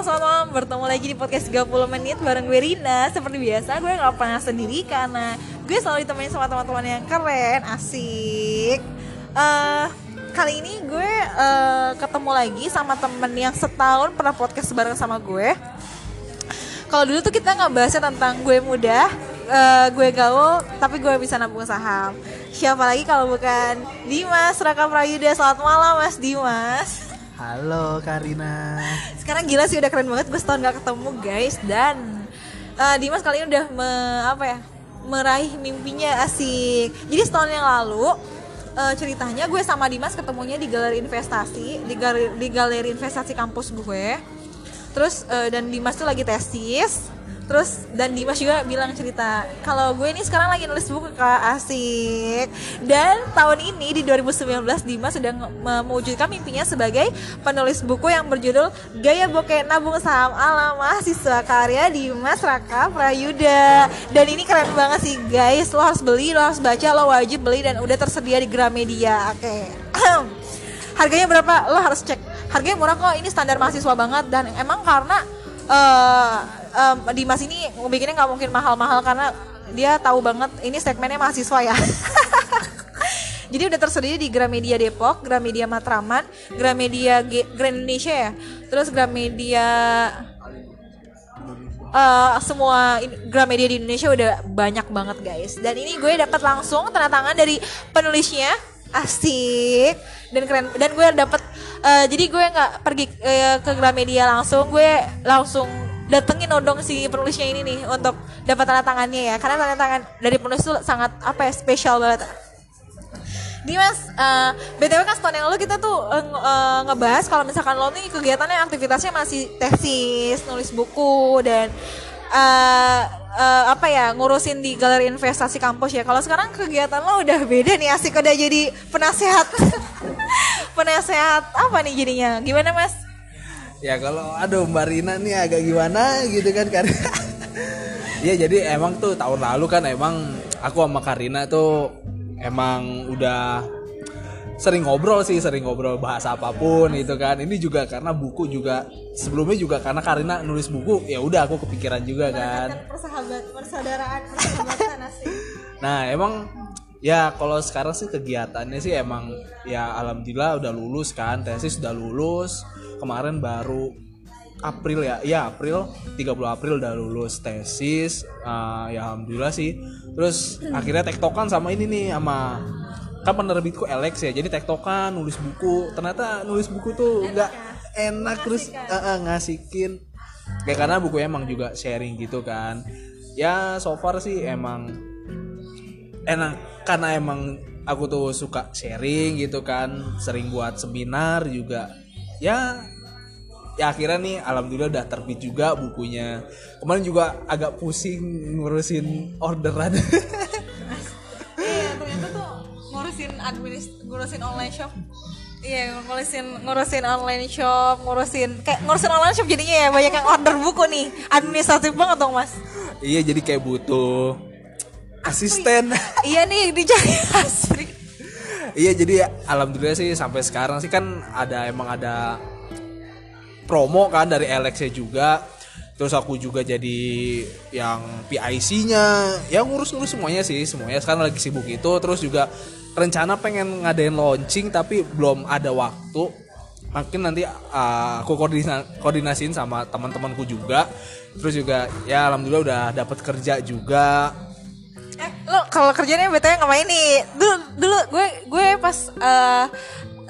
selamat malam Bertemu lagi di podcast 30 menit bareng gue Rina. Seperti biasa gue gak pernah sendiri karena gue selalu ditemenin sama teman-teman yang keren, asik. Uh, Kali ini gue uh, ketemu lagi sama temen yang setahun pernah podcast bareng sama gue. Kalau dulu tuh kita nggak bahasnya tentang gue muda, uh, gue gaul, tapi gue bisa nabung saham. Siapa lagi kalau bukan Dimas Raka Prayuda? Selamat malam Mas Dimas Halo Karina. Sekarang gila sih udah keren banget gue setahun gak ketemu guys dan uh, Dimas kali ini udah me, apa ya meraih mimpinya asik. Jadi setahun yang lalu uh, ceritanya gue sama Dimas ketemunya di galeri investasi di galeri, di galeri investasi kampus gue. Terus uh, dan Dimas tuh lagi tesis Terus dan Dimas juga bilang cerita kalau gue ini sekarang lagi nulis buku kak asik. Dan tahun ini di 2019 Dimas sudah mewujudkan mimpinya sebagai penulis buku yang berjudul Gaya Bokeh Nabung Saham ala Mahasiswa karya Dimas Raka Prayuda. Dan ini keren banget sih guys. Lo harus beli, lo harus baca, lo wajib beli dan udah tersedia di Gramedia. Oke. Okay. Harganya berapa? Lo harus cek. Harganya murah kok. Ini standar mahasiswa banget dan emang karena uh, um, Dimas ini bikinnya nggak mungkin mahal-mahal karena dia tahu banget ini segmennya mahasiswa ya. Jadi udah tersedia di Gramedia Depok, Gramedia Matraman, Gramedia G Grand Indonesia ya. Terus Gramedia uh, semua Gramedia di Indonesia udah banyak banget guys. Dan ini gue dapat langsung tanda tangan dari penulisnya asik dan keren dan gue dapat uh, jadi gue nggak pergi uh, ke Gramedia langsung gue langsung datengin odong si penulisnya ini nih untuk dapat tanda tangannya ya karena tanda tangan dari penulis itu sangat apa ya spesial banget Dimas, uh, btw kan setahun yang lalu kita tuh uh, uh, ngebahas kalau misalkan lo nih kegiatannya aktivitasnya masih tesis, nulis buku dan uh, uh, apa ya ngurusin di galeri investasi kampus ya. Kalau sekarang kegiatan lo udah beda nih, asik udah jadi penasehat, penasehat apa nih jadinya? Gimana mas? Ya kalau aduh Mbak Rina nih agak gimana? gitu kan karena ya jadi emang tuh tahun lalu kan emang aku sama Karina tuh emang udah sering ngobrol sih sering ngobrol bahas apa pun itu kan. Ini juga karena buku juga sebelumnya juga karena Karina nulis buku ya udah aku kepikiran juga kan. persahabat persaudaraan persahabatan nah emang ya kalau sekarang sih kegiatannya sih emang ya alhamdulillah udah lulus kan tesis udah lulus kemarin baru April ya. Ya April 30 April udah lulus tesis uh, ya alhamdulillah sih. Terus akhirnya tektokan sama ini nih sama kan penerbitku Alex ya. Jadi tektokan nulis buku. Ternyata nulis buku tuh nggak enak terus uh, uh, ngasihin kayak karena buku emang juga sharing gitu kan. Ya so far sih emang enak. Karena emang aku tuh suka sharing gitu kan. Sering buat seminar juga ya ya akhirnya nih alhamdulillah udah terbit juga bukunya kemarin juga agak pusing ngurusin orderan iya ternyata tuh ngurusin administ ngurusin online shop Iya ngurusin ngurusin online shop, ngurusin kayak ngurusin online shop jadinya ya banyak yang order buku nih, administratif banget dong mas. Iya jadi kayak butuh asisten. iya nih dicari asli. Iya jadi alhamdulillah sih sampai sekarang sih kan ada emang ada promo kan dari Alexa juga. Terus aku juga jadi yang PIC-nya ya ngurus-ngurus semuanya sih semuanya. Sekarang lagi sibuk itu. Terus juga rencana pengen ngadain launching tapi belum ada waktu. Mungkin nanti uh, aku koordina koordinasiin sama teman-temanku juga. Terus juga ya alhamdulillah udah dapat kerja juga lo kalau kerjanya betulnya ngapain nih. Dulu dulu gue gue pas uh,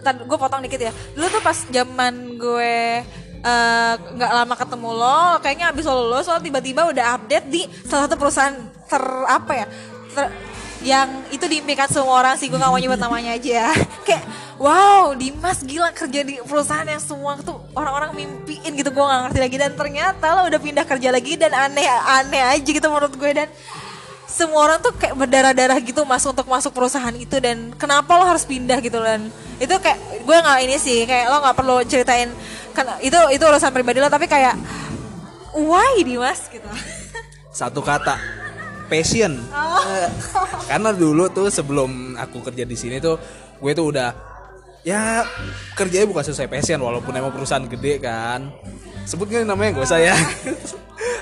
gue potong dikit ya. Dulu tuh pas zaman gue Eh, nggak uh, lama ketemu lo kayaknya abis lo lulus lo tiba-tiba udah update di salah satu perusahaan ter apa ya ter, yang itu diimpikan semua orang sih gue nggak mau nyebut namanya aja. Kayak wow Dimas gila kerja di perusahaan yang semua tuh orang-orang mimpiin gitu gue nggak ngerti lagi. Dan ternyata lo udah pindah kerja lagi dan aneh aneh aja gitu menurut gue. Dan semua orang tuh kayak berdarah-darah gitu mas untuk masuk perusahaan itu dan kenapa lo harus pindah gitu dan itu kayak gue nggak ini sih kayak lo nggak perlu ceritain kan itu itu urusan pribadi lo tapi kayak why Dimas gitu? Satu kata passion. Oh. karena dulu tuh sebelum aku kerja di sini tuh gue tuh udah ya kerjanya bukan sesuai passion walaupun emang perusahaan gede kan. Sebut nggak namanya gak usah ya.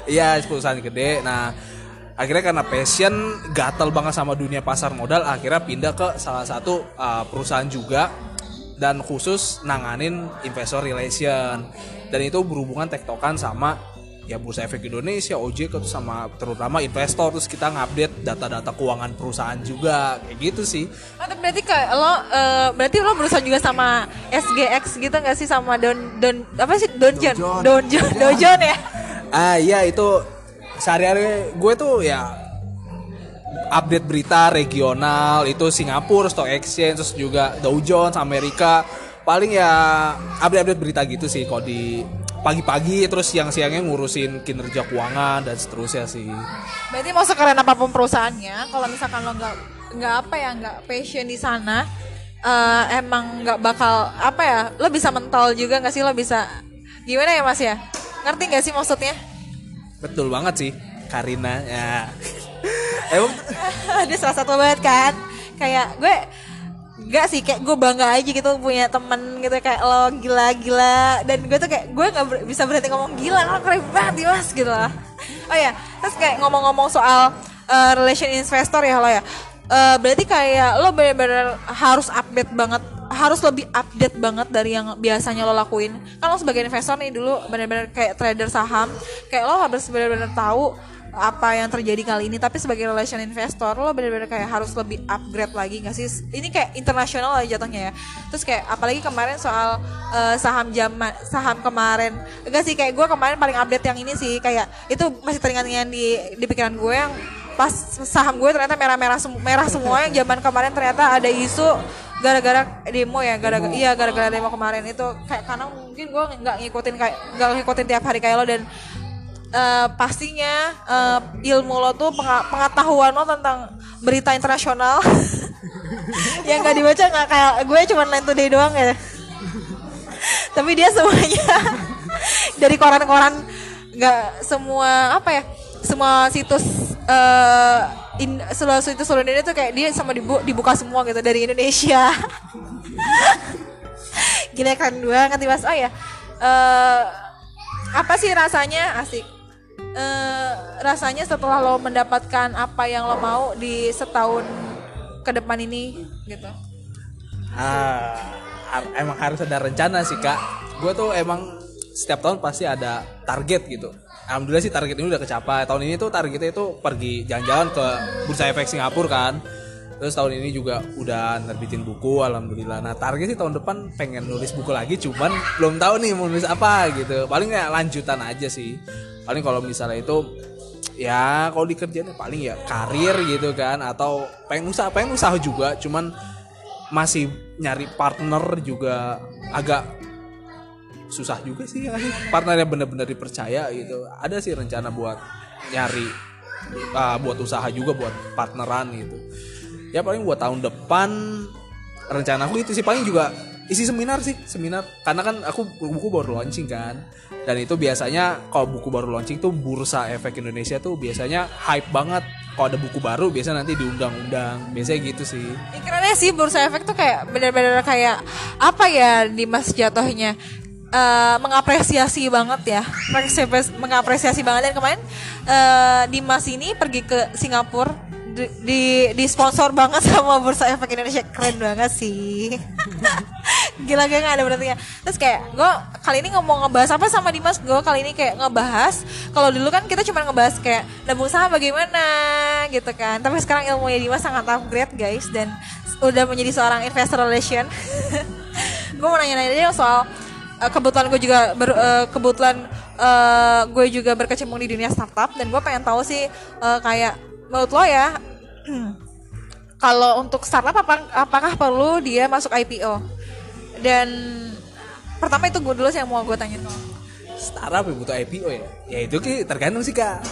Iya perusahaan gede. Nah akhirnya karena passion gatel banget sama dunia pasar modal akhirnya pindah ke salah satu uh, perusahaan juga. Dan khusus nanganin investor relation. Dan itu berhubungan tektokan sama ya bursa efek Indonesia OJK tuh sama terutama investor. Terus kita ngupdate data-data keuangan perusahaan juga kayak gitu sih. Oh, berarti kayak lo eh, berarti lo berusaha juga sama SGX gitu nggak sih? Sama Don Don apa sih? Donjon. Donjon Dojon ya? ah iya itu sehari-hari gue tuh ya update berita regional itu Singapura Stock Exchange terus juga Dow Jones Amerika paling ya update-update berita gitu sih kalau di pagi-pagi terus siang-siangnya ngurusin kinerja keuangan dan seterusnya sih Berarti mau sekeren apa pun perusahaannya, kalau misalkan lo nggak nggak apa ya nggak passion di sana, eh, emang nggak bakal apa ya? Lo bisa mentol juga nggak sih? Lo bisa gimana ya mas ya? Ngerti nggak sih maksudnya? Betul banget sih Karina ya. Emang? Dia salah satu banget kan. Kayak gue Gak sih kayak gue bangga aja gitu punya temen gitu kayak lo gila-gila. Dan gue tuh kayak gue nggak ber- bisa berhenti ngomong gila lo keren banget ya mas gitu lah oh ya terus kayak ngomong-ngomong soal uh, relation investor ya lo ya. Uh, berarti kayak lo bener-bener harus update banget harus lebih update banget dari yang biasanya lo lakuin. Kan lo sebagai investor nih dulu bener-bener kayak trader saham kayak lo harus bener-bener tahu apa yang terjadi kali ini. Tapi sebagai relation investor lo bener-bener kayak harus lebih upgrade lagi nggak sih? Ini kayak internasional lah jatuhnya ya. Terus kayak apalagi kemarin soal uh, saham zaman saham kemarin. Enggak sih kayak gue kemarin paling update yang ini sih. Kayak itu masih teringat-ingat di di pikiran gue yang pas saham gue ternyata merah-merah merah semua. Yang zaman kemarin ternyata ada isu gara-gara demo ya gara-gara iya gara-gara demo kemarin. Itu kayak karena mungkin gue nggak ngikutin kayak nggak ngikutin tiap hari kayak lo dan eh, pastinya eh, ilmu lo tuh pengetahuan lo tentang berita internasional yang nggak dibaca nggak kayak gue cuma line today doang ya. Tapi dia semuanya dari koran-koran nggak semua apa ya semua situs eh in, seluruh situs seluruh Indonesia tuh kayak dia sama dibu- dibuka semua gitu dari Indonesia. Gila banget nih mas. Oh ya eh apa sih rasanya? Asik. Eh rasanya setelah lo mendapatkan apa yang lo mau di setahun ke depan ini gitu? Har- emang harus ada rencana sih kak. Gue tuh emang setiap tahun pasti ada target gitu. Alhamdulillah sih target ini udah kecapai. Tahun ini tuh targetnya itu pergi jalan-jalan ke bursa efek Singapura kan. Terus tahun ini juga udah nerbitin buku alhamdulillah. Nah target sih tahun depan pengen nulis buku lagi cuman belum tahu nih mau nulis apa gitu. Paling ya lanjutan aja sih. Paling kalau misalnya itu ya kalau di kerjaan paling ya karir gitu kan atau pengen usaha pengen usaha juga. Cuman masih nyari partner juga agak susah juga sih ya. Partner yang bener-bener dipercaya gitu. Ada sih rencana buat nyari ah, buat usaha juga buat partneran gitu. Ya paling buat tahun depan rencana aku itu sih. Paling juga isi seminar sih seminar. Karena kan aku buku baru launching kan. Dan itu biasanya kalau buku baru launching tuh bursa efek Indonesia tuh biasanya hype banget. Kalau ada buku baru biasanya nanti diundang-undang. Biasanya gitu sih. Ya, kerennya sih bursa efek tuh kayak bener-bener kayak apa ya Dimas jatuhnya Eh, mengapresiasi banget ya. Mengapresiasi- banget. Dan kemarin eh, Dimas ini pergi ke Singapura. Di, di, sponsor banget sama bursa efek Indonesia. Keren banget sih. Gila gak ada berarti terus kayak gue kali ini ngomong ngebahas apa sama Dimas? Gue kali ini kayak ngebahas kalau dulu kan kita cuma ngebahas kayak nabung saham bagaimana? gitu kan. Tapi sekarang ilmunya Dimas sangat upgrade guys. Dan udah menjadi seorang investor relation. Gue mau nanya-nanya soal eh, kebetulan gue juga ber, eh, kebetulan eh, gue juga berkecimpung di dunia startup dan gue pengen tahu sih eh, kayak menurut lo ya kalau untuk startup apa, apakah perlu dia masuk IPO dan pertama itu gue dulu sih yang mau gue tanya. Startup ya butuh IPO ya? Ya itu tergantung sih kak.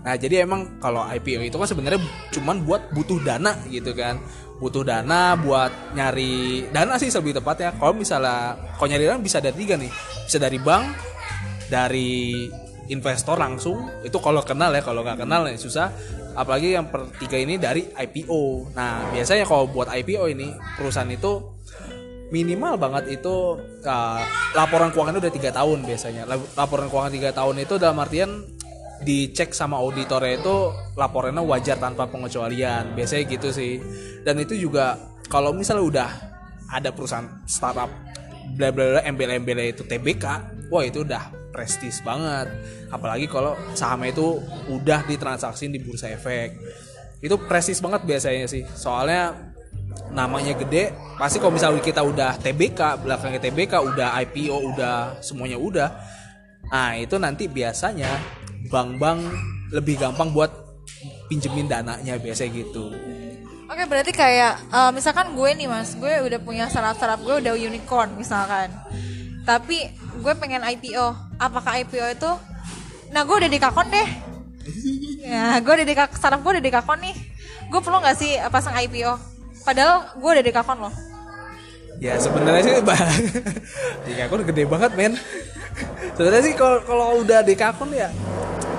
Nah jadi emang kalau IPO itu kan sebenarnya cuman buat butuh dana gitu kan butuh dana buat nyari dana sih lebih tepatnya. Kalau misalnya kalau nyari dana bisa dari tiga nih. Bisa dari bank dari investor langsung. Itu kalau kenal ya kalau nggak kenal ya susah. Apalagi yang per tiga ini dari IPO nah biasanya kalau buat IPO ini perusahaan itu minimal banget itu uh, laporan keuangan udah tiga tahun biasanya. Lap- laporan keuangan tiga tahun itu dalam artian dicek sama auditornya itu laporannya wajar tanpa pengecualian. Biasanya gitu sih. Dan itu juga kalau misalnya udah ada perusahaan startup bla bla bla embel-embel itu TBK wah itu udah prestis banget. Apalagi kalau sahamnya itu udah ditransaksi di bursa efek. Itu prestis banget biasanya sih. Soalnya namanya gede pasti kalau misalnya kita udah TBK belakangnya TBK udah IPO udah semuanya udah. Nah itu nanti biasanya bank-bank lebih gampang buat pinjemin dananya biasanya gitu Oke berarti kayak eh, misalkan gue nih mas, gue udah punya startup-startup gue udah unicorn misalkan, tapi gue pengen IPO, apakah IPO itu? Nah gue udah di kakon deh, ya gue udah di startup gue udah di kakon nih, gue perlu nggak sih pasang IPO? Padahal gue udah di kakon loh. Ya sebenarnya sih bang. Dekakon gede banget men. Sebenarnya sih kalau kalau udah dekakon ya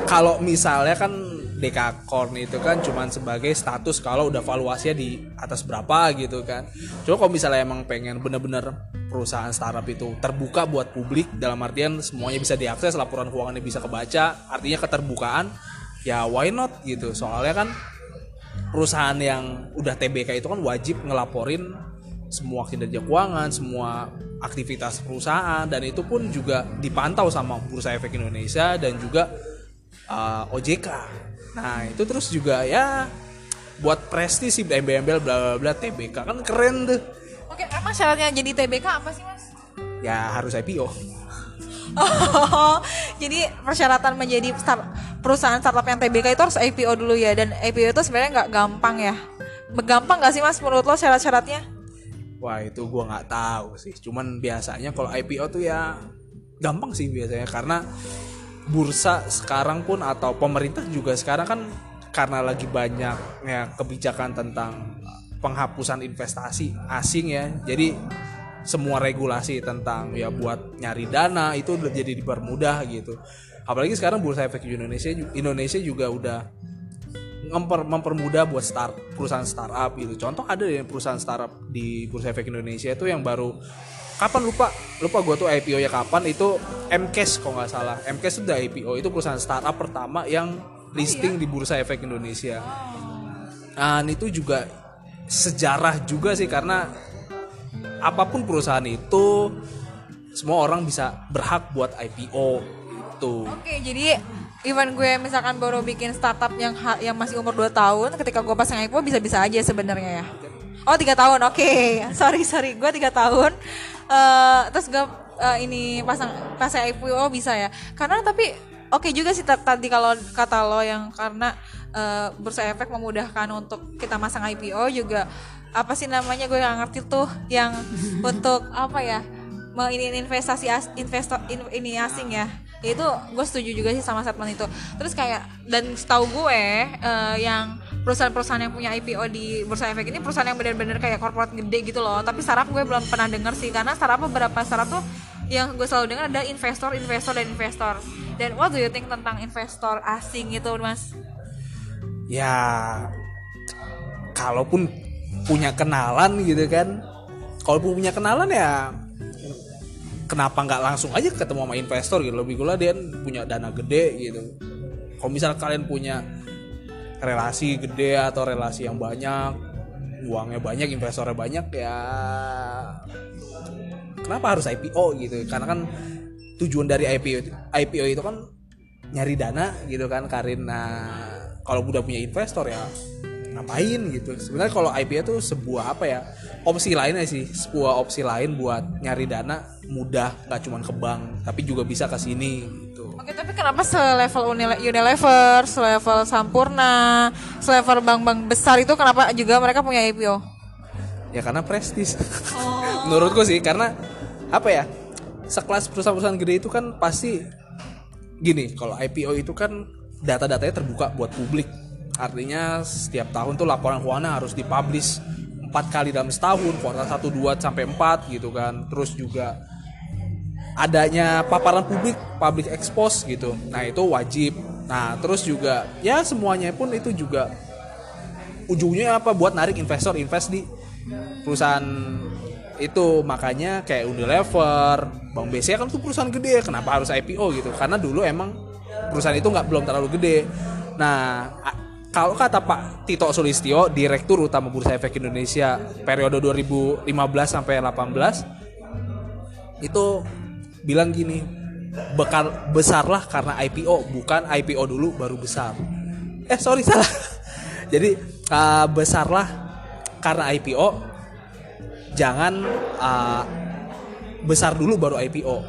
kalau misalnya kan dekakon itu kan cuman sebagai status kalau udah valuasinya di atas berapa gitu kan. Cuma kalau misalnya emang pengen bener-bener perusahaan startup itu terbuka buat publik dalam artian semuanya bisa diakses laporan keuangannya bisa kebaca artinya keterbukaan ya why not gitu. Soalnya kan perusahaan yang udah TBK itu kan wajib ngelaporin semua kinerja keuangan, semua aktivitas perusahaan dan itu pun juga dipantau sama Bursa Efek Indonesia dan juga uh, OJK. Nah, itu terus juga ya buat prestis sih embel-embel bla bla bla TBK kan keren tuh. Oke, emang syaratnya jadi TBK apa sih mas? Ya harus IPO. Oh, jadi persyaratan menjadi start, perusahaan startup yang TBK itu harus IPO dulu ya dan IPO itu sebenarnya nggak gampang ya. Gampang nggak sih mas menurut lo syarat-syaratnya? Wah itu gua nggak tahu sih. Cuman biasanya kalau IPO tuh ya gampang sih biasanya karena bursa sekarang pun atau pemerintah juga sekarang kan karena lagi banyak ya kebijakan tentang penghapusan investasi asing ya. Jadi semua regulasi tentang ya buat nyari dana itu udah jadi dipermudah gitu. Apalagi sekarang bursa efek Indonesia Indonesia juga udah memper, mempermudah buat start perusahaan startup gitu. Contoh ada ya perusahaan startup di Bursa Efek Indonesia itu yang baru kapan lupa lupa gue tuh IPO ya kapan itu MCAS kalau nggak salah MCAS sudah IPO itu perusahaan startup pertama yang listing di Bursa Efek Indonesia. Nah itu juga sejarah juga sih karena apa pun perusahaan itu semua orang bisa berhak buat IPO itu. Oke, jadi even gue misalkan baru bikin startup yang yang masih umur 2 tahun, ketika gue pasang IPO bisa-bisa aja sebenarnya ya. Oh tiga tahun, oke. Sorry sorry, gue tiga tahun. Eh, terus gue eh, ini pasang pasang IPO bisa ya. Karena tapi oke juga sih ta- tadi kalau kata lo yang karena eh, bursa efek memudahkan untuk kita masang IPO juga apa sih namanya gue nggak ngerti tuh yang untuk apa ya ini investasi as, investor in- ini asing ya. Itu gue setuju juga sih sama statement itu. Terus kayak dan setahu gue eh, yang perusahaan-perusahaan yang punya IPO di bursa efek ini perusahaan yang benar-benar kayak corporate gede gitu loh. Tapi startup gue belum pernah denger sih. Karena startup beberapa startup tuh yang gue selalu dengar ada investor investor dan investor. Dan what do you think tentang investor asing itu mas? Ya kalaupun punya kenalan gitu kan. Kalaupun punya kenalan ya kenapa nggak langsung aja ketemu sama investor gitu? Lebih gula dia punya dana gede gitu. Kalau misal kalian punya relasi gede atau relasi yang banyak uangnya banyak investornya banyak ya kenapa harus IPO gitu? Karena kan tujuan dari IPO IPO itu kan nyari dana gitu kan karena kalau udah punya investor ya ngapain gitu. Sebenarnya kalau IPO itu sebuah apa ya opsi lainnya sih sebuah opsi lain buat nyari dana mudah nggak cuma ke bank tapi juga bisa ke sini gitu. Oke, tapi kenapa selevel Unile- Unilever, selevel Sampurna, selevel bank-bank besar itu kenapa juga mereka punya IPO? ya karena prestis. Menurutku sih karena apa ya sekelas perusahaan-perusahaan gede itu kan pasti gini kalau IPO itu kan data-datanya terbuka buat publik artinya setiap tahun tuh laporan keuangan harus dipublish empat kali dalam setahun kuartal 1 2 sampai 4 gitu kan. Terus juga adanya paparan publik public expose gitu. Nah itu wajib. Nah terus juga ya semuanya pun itu juga ujungnya apa? Buat narik investor invest di perusahaan itu. Makanya kayak Unilever, Bank BCA kan tuh perusahaan gede, kenapa harus IPO gitu? Karena dulu emang perusahaan itu nggak belum terlalu gede. Nah, kalau kata Pak Tito Sulistyo, Direktur Utama Bursa Efek Indonesia periode 2015 sampai 18 itu bilang gini, bekal besarlah karena IPO, bukan IPO dulu baru besar. Eh sorry salah. Jadi uh, besarlah karena IPO, jangan uh, besar dulu baru IPO. Oh.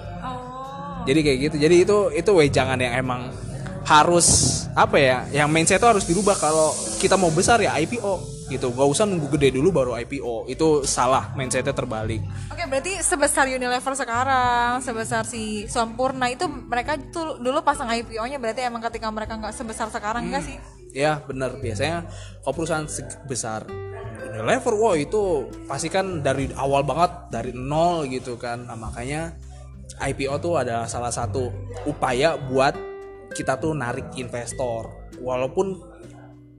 Jadi kayak gitu. Jadi itu itu wejangan yang emang harus apa ya? Yang mindset itu harus dirubah kalau kita mau besar ya IPO gitu. Gak usah nunggu gede dulu baru IPO. Itu salah mindsetnya terbalik. Oke, berarti sebesar Unilever sekarang, sebesar si Sampurna itu mereka tuh dulu pasang IPO-nya berarti emang ketika mereka nggak sebesar sekarang enggak sih? Ya benar biasanya kalau perusahaan sebesar Unilever, wow itu pasti kan dari awal banget dari nol gitu kan. Nah, makanya IPO tuh adalah salah satu upaya buat kita tuh narik investor. Walaupun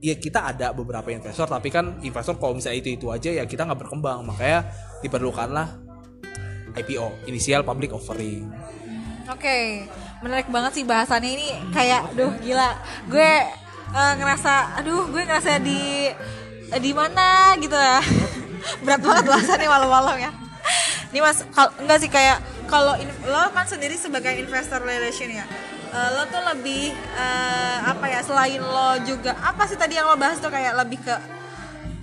ya kita ada beberapa investor, tapi kan investor kalau misalnya itu itu aja ya kita nggak berkembang. Makanya diperlukanlah IPO, initial public offering. Oke, menarik banget sih bahasannya ini kayak duh gila. Gue eh, ngerasa aduh, gue ngerasa di di mana gitu ya. Berat banget bahasannya malam-malam ya. Ini Mas, kal- enggak sih kayak kalau lo kan sendiri sebagai investor relation ya. Eh, lo tuh lebih eh, apa ya selain lo juga apa sih tadi yang lo bahas tuh kayak lebih ke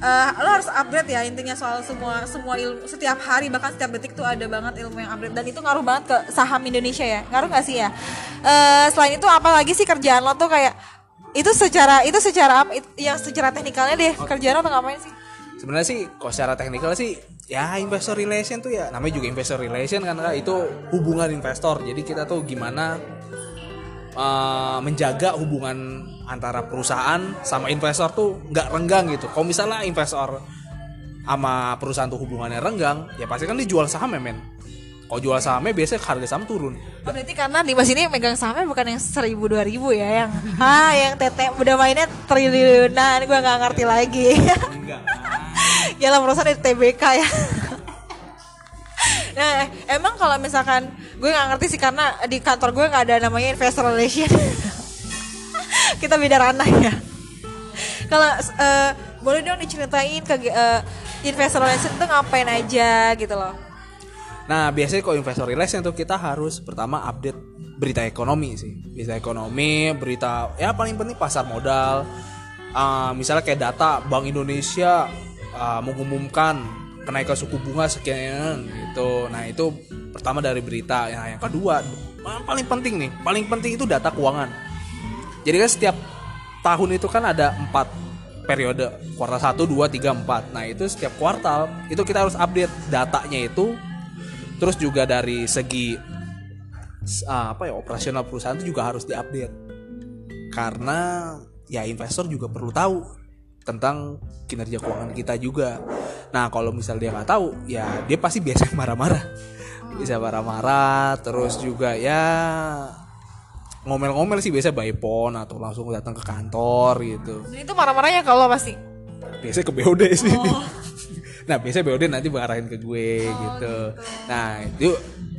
eh, lo harus upgrade ya intinya soal semua semua ilmu setiap hari bahkan setiap detik tuh ada banget ilmu yang upgrade. Dan itu ngaruh banget ke saham Indonesia ya ngaruh gak sih ya? Eh, selain itu apa lagi sih kerjaan lo tuh kayak itu secara itu secara apa yang secara teknikalnya deh kerjaan lo tuh ngapain sih? Sebenarnya sih kalau secara teknikal sih ya investor relation tuh ya. Namanya juga investor relation kan Kak. itu hubungan investor. Jadi kita tuh gimana uh, menjaga hubungan antara perusahaan sama investor tuh nggak renggang gitu. Kalau misalnya investor sama perusahaan tuh hubungannya renggang ya pasti kan dijual saham ya men. Kalau jual sahamnya biasanya harga saham turun. Oh, berarti karena di mas ini megang sahamnya bukan yang seribu dua ribu ya yang ah yang tete udah mainnya triliunan gue nggak ngerti lagi. Enggak ya lah perusahaan dari TBK ya nah emang kalau misalkan gue nggak ngerti sih karena di kantor gue nggak ada namanya investor relation kita beda ranah ya kalau eh, boleh dong diceritain ke eh, investor relation itu ngapain aja gitu loh Nah, biasanya kalau investor relation tuh kita harus pertama update berita ekonomi sih. Berita ekonomi, berita ya paling penting pasar modal. Ah, misalnya kayak data Bank Indonesia ah, mengumumkan kenaikan suku bunga sekian gitu. Nah, itu pertama dari berita. Nah, yang kedua, paling penting nih, paling penting itu data keuangan. Jadi kan setiap tahun itu kan ada empat periode kuartal 1, 2, 3, 4 Nah itu setiap kuartal itu kita harus update datanya itu Terus juga dari segi ah, apa ya operasional perusahaan itu juga harus diupdate Karena ya investor juga perlu tahu tentang kinerja keuangan kita juga. Nah kalau misalnya dia nggak tahu ya dia pasti biasa marah-marah. Bisa marah-marah terus juga ya ngomel-ngomel sih biasa by phone atau langsung datang ke kantor gitu. Dan itu marah-marahnya kalau pasti biasanya ke BOD sih. Nah biasanya BOD nanti mengarahin ke gue gitu. Nah itu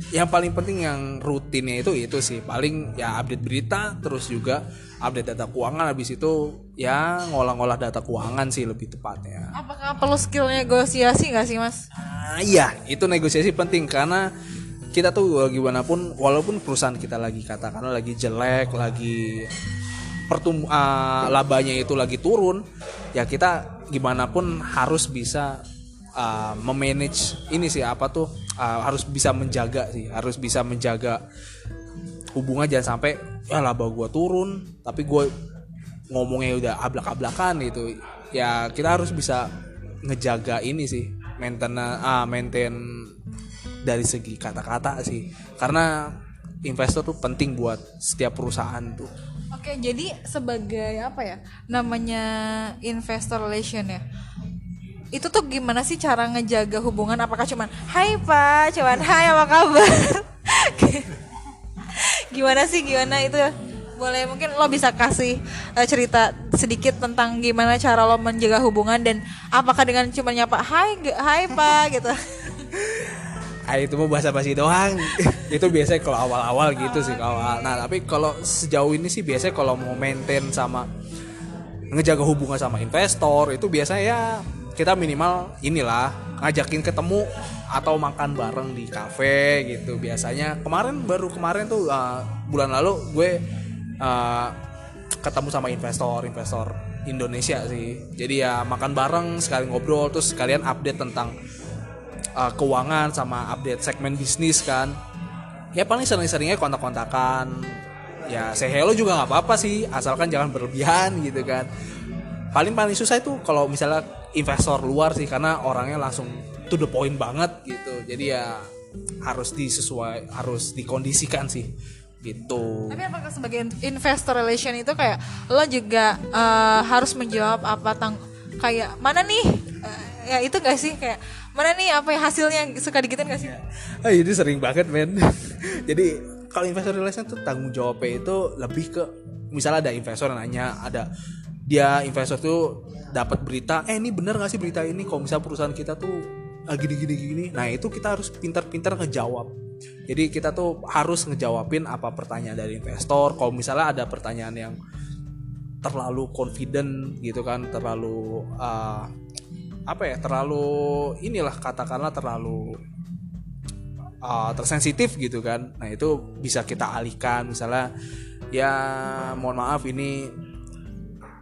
yang paling penting yang rutinnya itu itu sih. Paling ya update berita terus juga update data keuangan habis itu ya ngolah-ngolah data keuangan sih lebih tepatnya. Apakah perlu skill negosiasi nggak sih mas? Ah, iya, itu negosiasi penting karena kita tuh gimana pun walaupun perusahaan kita lagi katakanlah lagi jelek, lagi pertum ah, labanya itu lagi turun, ya kita gimana pun harus bisa ah, memanage ini sih apa tuh ah, harus bisa menjaga sih, harus bisa menjaga hubungan jangan sampai ya laba gua turun tapi gue ngomongnya udah ablak-ablakan gitu ya kita harus bisa ngejaga ini sih maintain ah maintain dari segi kata-kata sih karena investor tuh penting buat setiap perusahaan tuh Oke, jadi sebagai apa ya namanya investor relation ya? Itu tuh gimana sih cara ngejaga hubungan? Apakah cuman Hai Pak, cuman Hai apa kabar? gimana sih gimana itu? Boleh mungkin lo bisa kasih eh, cerita sedikit tentang gimana cara lo menjaga hubungan dan apakah dengan cuma nyapa Hai Hai Pak gitu? ah itu mau bahasa basi doang. Itu biasanya kalau awal-awal gitu sih kalau awal. Nah tapi kalau sejauh ini sih biasanya kalau mau maintain sama ngejaga hubungan sama investor itu biasanya ya kita minimal inilah ngajakin ketemu atau makan bareng di kafe gitu. Biasanya kemarin baru kemarin tuh uh, bulan lalu gue uh, ketemu sama investor investor Indonesia sih. Jadi ya makan bareng sekali ngobrol terus sekalian update tentang uh, keuangan sama update segmen bisnis kan. Ya paling sering-seringnya kontak-kontakan. Ya say hello juga nggak apa-apa sih asalkan jangan berlebihan gitu kan. Paling paling susah itu kalau misalnya investor luar sih karena orangnya langsung to the point banget gitu. Jadi ya harus disesuai harus dikondisikan sih gitu. Tapi apakah sebagai investor relation itu kayak lo juga uh, harus menjawab apa tang kayak mana nih? Uh, ya itu gak sih? Kayak mana nih? Apa yang hasilnya? Suka digituin gak sih? ah ini sering banget men. Jadi kalau investor relation tuh tanggung jawabnya itu lebih ke misalnya ada investor yang nanya ada dia investor tuh dapat berita eh ini bener gak sih berita ini? Kalau misalnya perusahaan kita tuh ah, gini gini gini. Nah itu kita harus pintar-pintar ngejawab jadi kita tuh harus ngejawabin apa pertanyaan dari investor. Kalau misalnya ada pertanyaan yang terlalu confident gitu kan terlalu uh, apa ya terlalu inilah katakanlah terlalu uh, tersensitif gitu kan. Nah itu bisa kita alihkan. Misalnya ya mohon maaf ini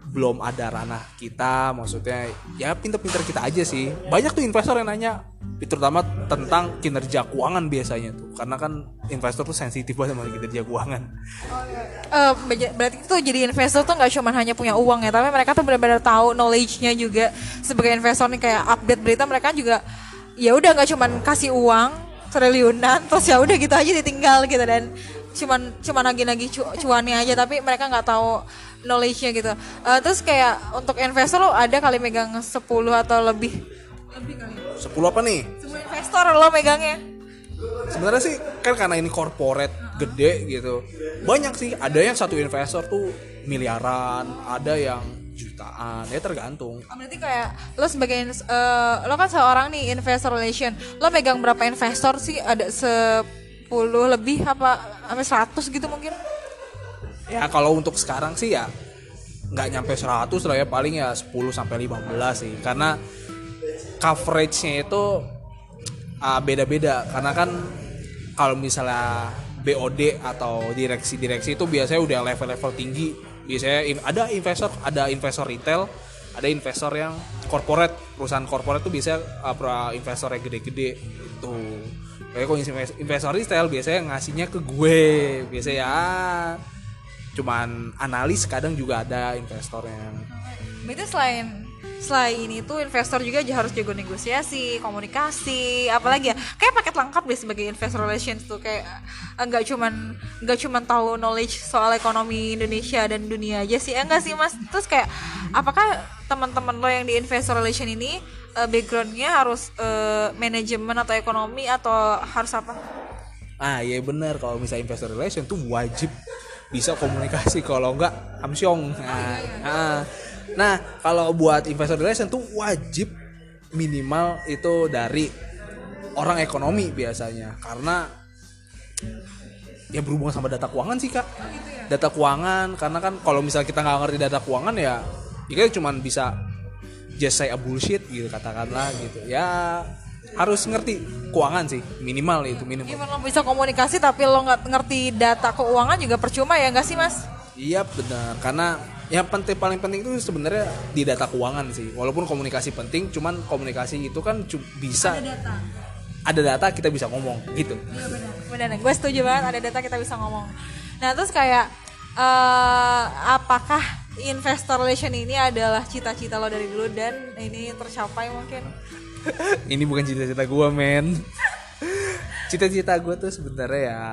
belum ada ranah kita maksudnya ya pinter-pinter kita aja sih. Banyak tuh investor yang nanya terutama tentang kinerja keuangan biasanya tuh. Karena kan investor tuh sensitif banget sama kinerja keuangan. Eh, beja- berarti itu jadi investor tuh nggak cuma hanya punya uang ya tapi mereka tuh benar-benar tahu knowledge-nya juga. Sebagai investor nih kayak update berita mereka juga ya udah nggak cuma kasih uang triliunan terus ya udah gitu aja ditinggal gitu. Dan cuman cuman nagih-nagih cu- cuannya aja tapi mereka nggak tahu knowledge-nya gitu. Eh, terus kayak untuk investor lo ada kali megang 10 atau lebih? Lebih kali 10 apa nih? 10 investor lo megangnya. Sebenarnya sih kan karena ini corporate gede gitu banyak sih. Ada yang satu investor tuh miliaran ada yang jutaan ya tergantung. Oh, berarti kayak lo sebagai eh, lo kan seorang nih investor relation. Lo megang berapa investor sih? Ada 10 lebih apa sampai 100 gitu mungkin. Ya kalau untuk sekarang sih ya nggak nyampe 100 lah ya paling ya 10 sampai 15 sih. Karena coveragenya itu ah, beda-beda. Karena kan kalau misalnya BOD atau direksi-direksi itu biasanya udah level-level tinggi. Biasanya ada investor ada investor retail ada investor yang corporate. Perusahaan corporate tuh biasanya uh, pro- investor yang gede-gede itu kayak kalau invest- investor retail biasanya ngasihnya ke gue. Biasanya ya cuman analis kadang juga ada investor yang berarti selain selain ini tuh investor juga harus jago negosiasi komunikasi apalagi ya. Kayak paket lengkap deh sebagai investor relations tuh. Kayak eh, nggak cuman nggak cuman tahu knowledge soal ekonomi Indonesia dan dunia aja sih. Eh, enggak sih mas? Terus kayak apakah teman-teman lo yang di investor relation ini eh, backgroundnya harus eh, manajemen atau ekonomi atau harus apa? Ah iya bener kalau misalnya investor relation tuh wajib bisa komunikasi. Kalau enggak amsyong nah, nah, nah kalau buat investor relation tuh wajib minimal itu dari orang ekonomi biasanya. Karena ya berhubungan sama data keuangan sih kak. Data keuangan karena kan kalau misalnya kita nggak ngerti data keuangan ya ya kita cuma bisa just say a bullshit gitu katakanlah gitu ya harus ngerti keuangan sih minimal itu minimal Gimana lo bisa komunikasi tapi lo nggak ngerti data keuangan juga percuma ya nggak sih mas? Iya benar karena yang penting paling penting itu sebenarnya di data keuangan sih walaupun komunikasi penting cuman komunikasi itu kan bisa data. ada data kita bisa ngomong gitu Iya benar. Benar, gue setuju banget ada data kita bisa ngomong. Nah terus kayak eh apakah investor relation ini adalah cita-cita lo dari dulu dan ini tercapai mungkin? ini bukan cita-cita gue men cita-cita gue tuh sebenarnya ya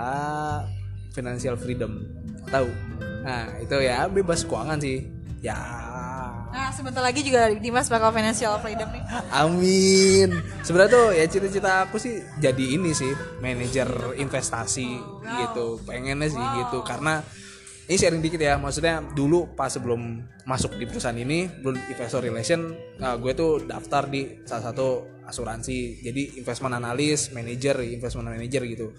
financial freedom tahu nah itu ya bebas keuangan sih ya Nah sebentar lagi juga Dimas bakal financial freedom nih. Amin. Sebenarnya tuh ya cita-cita aku sih jadi ini sih manajer investasi gitu. Pengennya sih gitu karena ini sharing dikit ya maksudnya dulu pas sebelum masuk di perusahaan ini belum investor relation nah, gue tuh daftar di salah satu asuransi. Jadi investment analis manager investment manager gitu.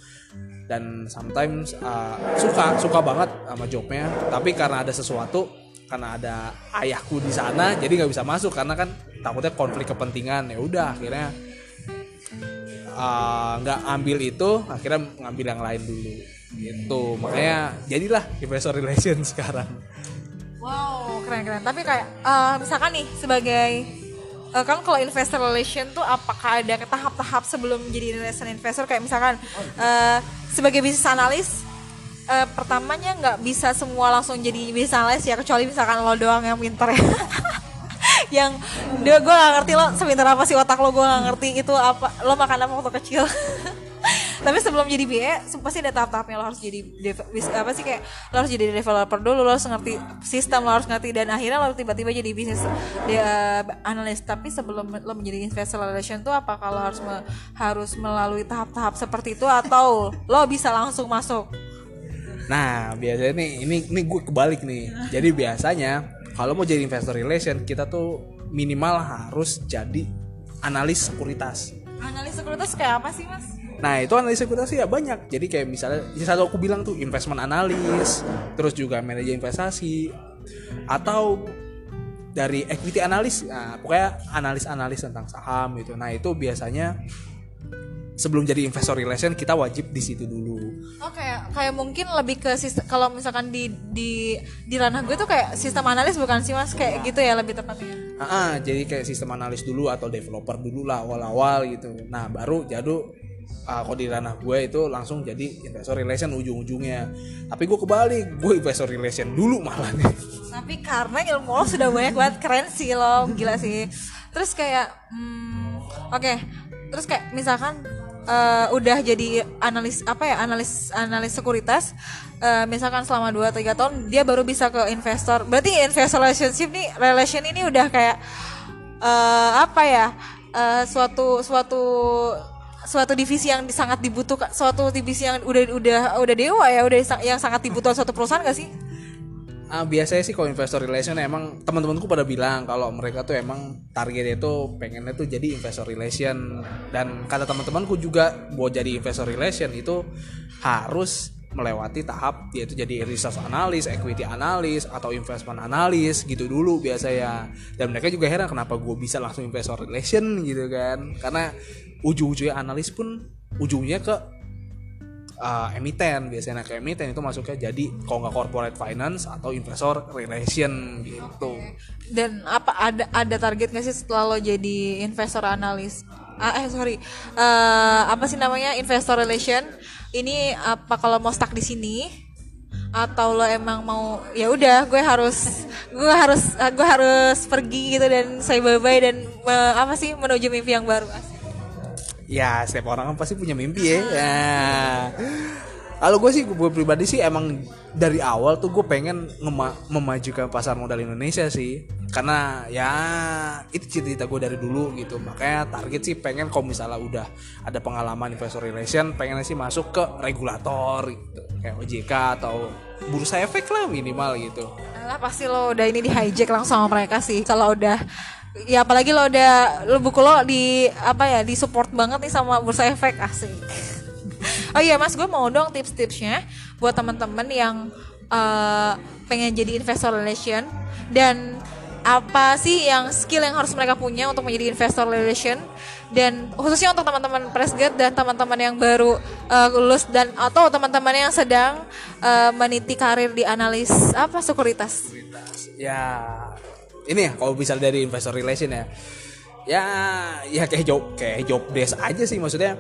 Dan sometimes uh, suka suka banget sama jobnya. Tapi karena ada sesuatu karena ada ayahku di sana jadi nggak bisa masuk. Karena kan takutnya konflik kepentingan. Ya udah akhirnya uh, nggak ambil itu akhirnya ngambil yang lain dulu gitu. Makanya jadilah investor relation sekarang. Wow keren keren tapi kayak uh, misalkan nih sebagai uh, kan kalau investor relation tuh apakah ada tahap-tahap sebelum jadi relation investor? Kayak misalkan uh, sebagai bisnis analis uh, pertamanya nggak bisa semua langsung jadi bisnis analis ya kecuali misalkan lo doang yang pinter ya. Yang dia gue gak ngerti lo sebentar apa sih otak lo? Gue gak ngerti itu apa lo makan apa waktu kecil tapi sebelum jadi BA pasti ada tahap-tahapnya lo harus jadi apa sih kayak lo harus jadi developer dulu lo harus ngerti sistem lo harus ngerti dan akhirnya lo tiba-tiba jadi bisnis dia analis. Tapi sebelum lo menjadi investor relation tuh apa kalau harus me, harus melalui tahap-tahap seperti itu atau lo bisa langsung masuk? Nah, biasanya nih ini ini gue kebalik nih. Jadi biasanya kalau mau jadi investor relation kita tuh minimal harus jadi analis sekuritas. Analis sekuritas kayak apa sih mas Nah itu analis sekuritas ya banyak Jadi kayak misalnya ya Satu aku bilang tuh investment analis Terus juga manajer investasi Atau dari equity analis nah, Pokoknya analis-analis tentang saham gitu Nah itu biasanya sebelum jadi investor relation kita wajib di situ dulu. Oh kayak kayak mungkin lebih ke sistem kalau misalkan di di di ranah gue tuh kayak sistem analis bukan sih mas kayak gitu ya lebih tepatnya. Ah, ah jadi kayak sistem analis dulu atau developer dulu lah awal-awal gitu. Nah baru jadu uh, kalau di ranah gue itu langsung jadi investor relation ujung-ujungnya. Tapi gue kebalik, gue investor relation dulu malah nih. Tapi karena ilmu lo sudah banyak banget keren sih lo, gila sih. Terus kayak, hmm, oke, okay. terus kayak misalkan uh, udah jadi analis apa ya analis analis sekuritas uh, misalkan selama 2 3 tahun dia baru bisa ke investor. Berarti investor relationship nih relation ini udah kayak uh, apa ya? Uh, suatu suatu suatu divisi yang sangat dibutuhkan suatu divisi yang udah udah udah dewa ya udah yang sangat dibutuhkan suatu perusahaan gak sih? uh, biasanya sih kalau investor relation emang teman-temanku pada bilang kalau mereka tuh emang targetnya itu pengennya tuh jadi investor relation dan kata teman-temanku juga buat jadi investor relation itu harus melewati tahap yaitu jadi research analis, equity analis atau investment analis gitu dulu biasanya. Dan mereka juga heran kenapa gue bisa langsung investor relation gitu kan. Karena ujung-ujungnya analis pun ujungnya ke uh, emiten biasanya ke emiten itu masuknya jadi kalau nggak corporate finance atau investor relation gitu. Dan apa ada ada target nggak sih setelah lo jadi investor analis? Ah, eh sorry. Uh, apa sih namanya? Investor relation ini apa kalau mau stuck di sini atau lo emang mau ya udah gue harus gue harus gue harus pergi gitu dan saya bye bye dan uh, apa sih menuju mimpi yang baru ya setiap orang kan pasti punya mimpi ya. ya. Kalau gue sih gue pribadi sih emang dari awal tuh gue pengen memajukan pasar modal Indonesia sih karena ya itu cita-cita gue dari dulu gitu. Makanya target sih pengen kalau misalnya udah ada pengalaman investor relation pengen sih masuk ke regulator gitu. Kayak OJK atau bursa efek lah minimal gitu. Lah pasti lo udah ini di hijack langsung sama mereka sih. Kalau udah ya apalagi lo udah lo buku lo di apa ya di support banget nih sama bursa efek asik. Oh iya mas gue mau dong tips-tipsnya buat teman-teman yang uh, pengen jadi investor relation. Dan apa sih yang skill yang harus mereka punya untuk menjadi investor relation? Dan khususnya untuk teman-teman presget dan teman-teman yang baru uh, lulus dan atau teman-teman yang sedang uh, meniti karir di analis apa sekuritas. Ya ini ya kalau bisa dari investor relation ya. Ya ya kayak job kayak job desk aja sih maksudnya.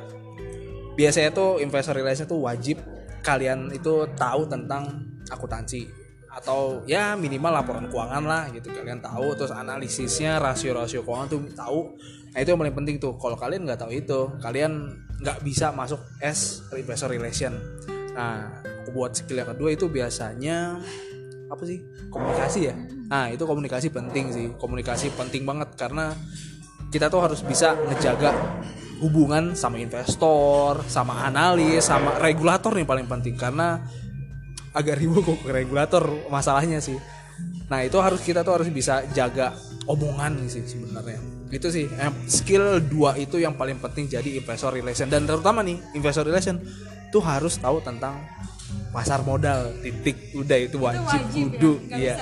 Biasanya tuh investor relation tuh wajib kalian itu tahu tentang akuntansi atau ya minimal laporan keuangan lah gitu. Kalian tahu. Terus analisisnya rasio-rasio keuangan tuh tahu. Nah itu yang paling penting tuh. Kalau kalian nggak tahu itu kalian nggak bisa masuk S investor relation. Nah buat skill yang kedua itu biasanya apa sih? Komunikasi ya? Nah itu komunikasi penting sih. Komunikasi penting banget. Karena kita tuh harus bisa ngejaga hubungan sama investor sama analis sama regulator nih paling penting. Karena agak ribut kok ke regulator masalahnya sih. Nah itu harus kita tuh harus bisa jaga omongan sih sebenarnya. Itu sih eh, skill dua itu yang paling penting jadi investor relation. Dan terutama nih investor relation tuh harus tahu tentang pasar modal titik. Udah itu wajib, kudu. iya.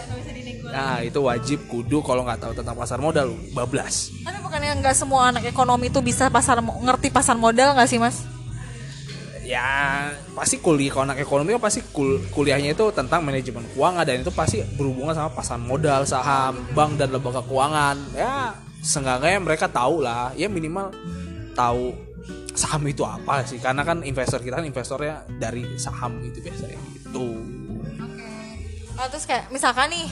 nah itu wajib kudu kalau nggak tahu tentang pasar modal bablas. Tapi bukannya nggak semua anak ekonomi itu bisa pasar ngerti pasar modal nggak sih mas ya pasti kuliah kalau anak ekonomi pasti kul kuliahnya itu tentang manajemen keuangan dan itu pasti berhubungan sama pasar modal saham bank dan lembaga keuangan. Ya seenggaknya mereka tahu lah ya minimal tahu saham itu apa sih. Karena kan investor kita kan investornya dari saham gitu biasanya gitu. Oke. Oh, terus kayak misalkan nih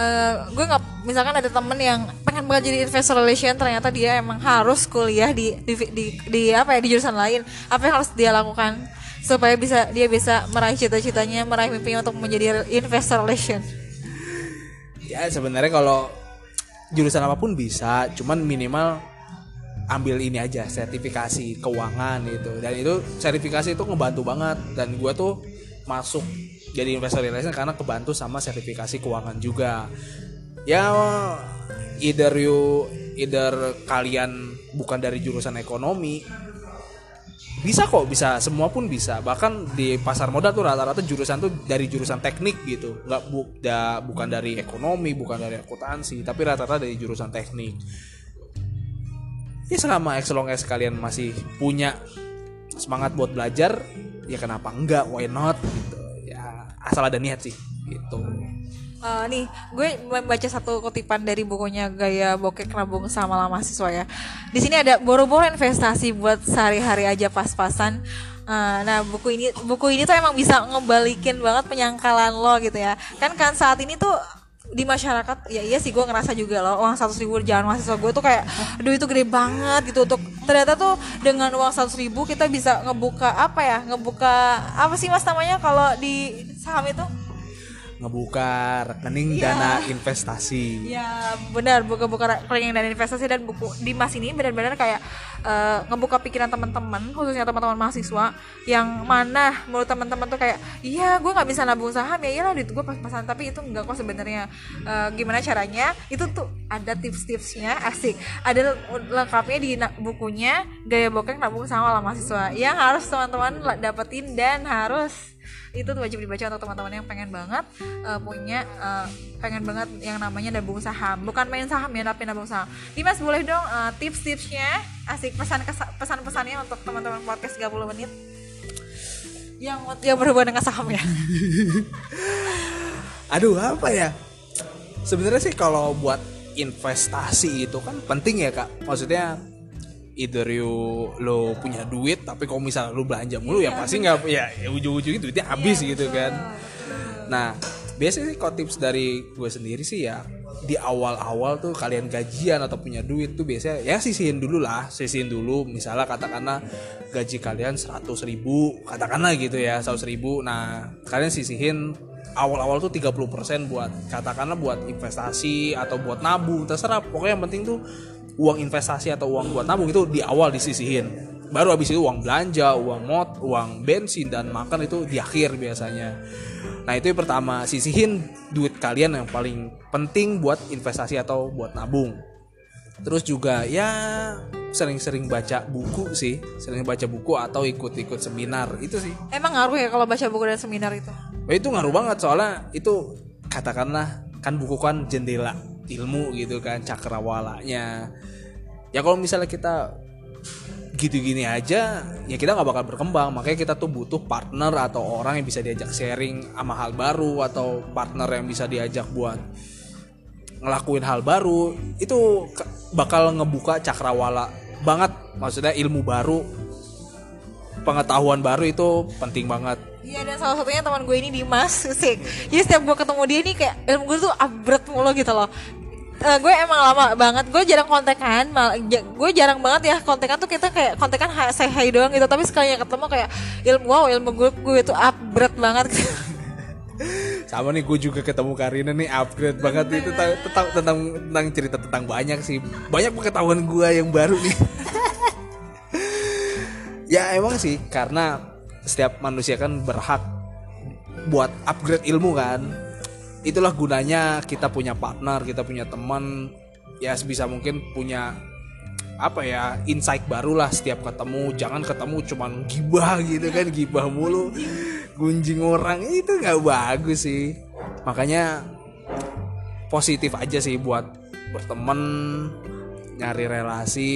uh, gue nggak misalkan ada temen yang pengen banget jadi investor relation ternyata dia emang harus kuliah di di, di, di apa ya di jurusan lain. Apa yang harus dia lakukan supaya bisa dia bisa meraih cita-citanya meraih mimpinya untuk menjadi investor relation? Ya sebenarnya kalau jurusan apa pun bisa cuman minimal ambil ini aja sertifikasi keuangan itu. Dan itu sertifikasi itu ngebantu banget. Dan gue tuh masuk jadi investor relation karena kebantu sama sertifikasi keuangan juga. Ya either you either kalian bukan dari jurusan ekonomi bisa kok bisa semua pun bisa. Bahkan di pasar modal tuh rata-rata jurusan tuh dari jurusan teknik gitu. Nggak bu, da, bukan dari ekonomi bukan dari akuntansi tapi rata-rata dari jurusan teknik. Ya selama as long as kalian masih punya semangat buat belajar ya kenapa enggak why not gitu asal ada niat sih gitu Uh, nih, gue baca satu kutipan dari bukunya Gaya Bokek Nabung sama Lama Mahasiswa ya. Di sini ada boro-boro investasi buat sehari-hari aja pas-pasan. Uh, nah, buku ini buku ini tuh emang bisa ngebalikin banget penyangkalan lo gitu ya. Kan kan saat ini tuh di masyarakat ya iya sih gue ngerasa juga loh uang seratus ribu jalan mahasiswa gue tuh kayak aduh itu gede banget gitu. Untuk ternyata tuh dengan uang seratus ribu kita bisa ngebuka apa ya ngebuka apa sih mas namanya kalau di saham itu ngebuka rekening yeah. dana investasi. Ya benar. Buka-buka rekening dana investasi dan buku di mas ini benar-benar kayak uh, ngebuka pikiran teman-teman khususnya teman-teman mahasiswa yang mana menurut teman-teman tuh kayak iya gue nggak bisa nabung saham. Ya iyalah duit gue pas-pasan. Tapi itu enggak kok sebenarnya. Uh, gimana caranya? Itu tuh ada tips-tipsnya asik. Ada lengkapnya di bukunya gaya bokeng nabung sama lah mahasiswa. Yang harus teman-teman dapetin dan harus itu wajib dibaca untuk teman-teman yang pengen banget uh, punya uh, pengen banget yang namanya nabung saham. Bukan main saham ya tapi nabung saham. Dimas boleh dong uh, tips-tipsnya? Asik pesan pesan-pesannya untuk teman-teman podcast 30 menit. Yang yang berhubungan dengan saham ya. Aduh apa ya? Sebenarnya sih kalau buat investasi itu kan penting ya kak. Maksudnya either you lo punya duit tapi kalau misalnya lo belanja mulu ya pasti nggak ya, ya ujung-ujungnya duitnya habis iya, gitu kan. nah biasanya sih kalau tips dari gue sendiri sih ya di awal-awal tuh kalian gajian atau punya duit tuh biasanya ya sisihin dulu lah sisihin dulu. Misalnya katakanlah gaji kalian 100 ribu katakanlah gitu ya 100 ribu. Nah kalian sisihin awal-awal tuh 30% buat katakanlah buat investasi atau buat nabung terserah. Pokoknya yang penting tuh uang investasi atau uang buat nabung itu di awal disisihin. Baru habis itu uang belanja uang mot uang bensin dan makan itu di akhir biasanya. Nah itu yang pertama sisihin duit kalian yang paling penting buat investasi atau buat nabung. Terus juga ya sering-sering baca buku sih sering baca buku atau ikut-ikut seminar itu sih. Emang ngaruh ya kalau baca buku dan seminar itu? Ya, itu ngaruh banget soalnya itu katakanlah kan buku kan jendela ilmu gitu kan cakrawalanya. Ya kalau misalnya kita gitu gini aja ya kita nggak bakal berkembang. Makanya kita tuh butuh partner atau orang yang bisa diajak sharing sama hal baru atau partner yang bisa diajak buat ngelakuin hal baru itu bakal ngebuka cakrawala banget. Maksudnya ilmu baru pengetahuan baru itu penting banget. Iya dan salah satunya teman gue ini Dimas. Sih. Jadi setiap gue ketemu dia ini kayak ilmu gue tuh abret mulu gitu loh uh, gue emang lama banget gue jarang kontekan mal gue jarang banget ya kontekan tuh kita kayak kontekan saya hai doang gitu tapi sekali ketemu kayak ilmu wow ilmu gue gue itu upgrade banget. Sama nih gue juga ketemu Karina nih upgrade banget itu tentang, tentang tentang tentang cerita tentang banyak sih banyak pengetahuan gue yang baru nih. Ya emang sih karena setiap manusia kan berhak buat upgrade ilmu kan itulah gunanya kita punya partner kita punya teman ya sebisa mungkin punya apa ya insight baru lah setiap ketemu. Jangan ketemu cuman gibah gitu kan gibah mulu gunjing orang. Itu nggak bagus sih. Makanya positif aja sih buat berteman nyari relasi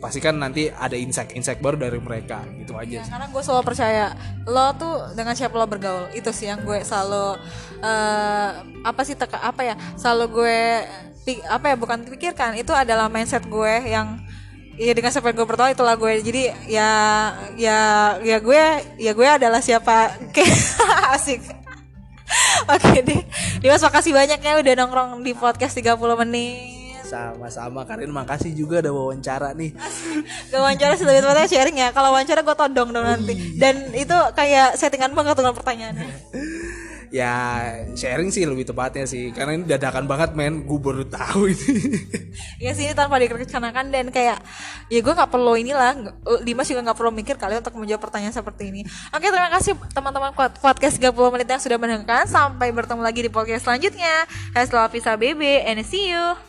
pasti kan nanti ada insight-insight baru dari mereka gitu aja sih. karena gue selalu percaya lo tuh dengan siapa lo bergaul itu sih yang gue selalu eh, apa sih teka apa ya selalu gue apa ya bukan pikirkan itu adalah mindset gue yang ya dengan siapa yang gue bergaul itulah gue jadi ya ya ya gue ya gue adalah siapa kayak asik Oke deh, Dimas makasih banyak ya udah nongkrong di podcast 30 menit. Sama-sama Karin makasih juga ada wawancara nih Gak wawancara sih lebih tepatnya sharing ya. Kalau wawancara gue todong dong nanti. Dan itu kayak settingan banget dengan pertanyaannya. ya sharing sih lebih tepatnya sih karena ini dadakan banget men gue baru tahu ini Ya sih ini tanpa direncanakan dan kayak ya gue nggak perlu inilah. Dimas juga nggak perlu mikir kali untuk menjawab pertanyaan seperti ini. Oke terima kasih teman-teman pod- podcast 30 menit yang sudah mendengarkan. Sampai bertemu lagi di podcast selanjutnya. Haslo Afisa BB and see you.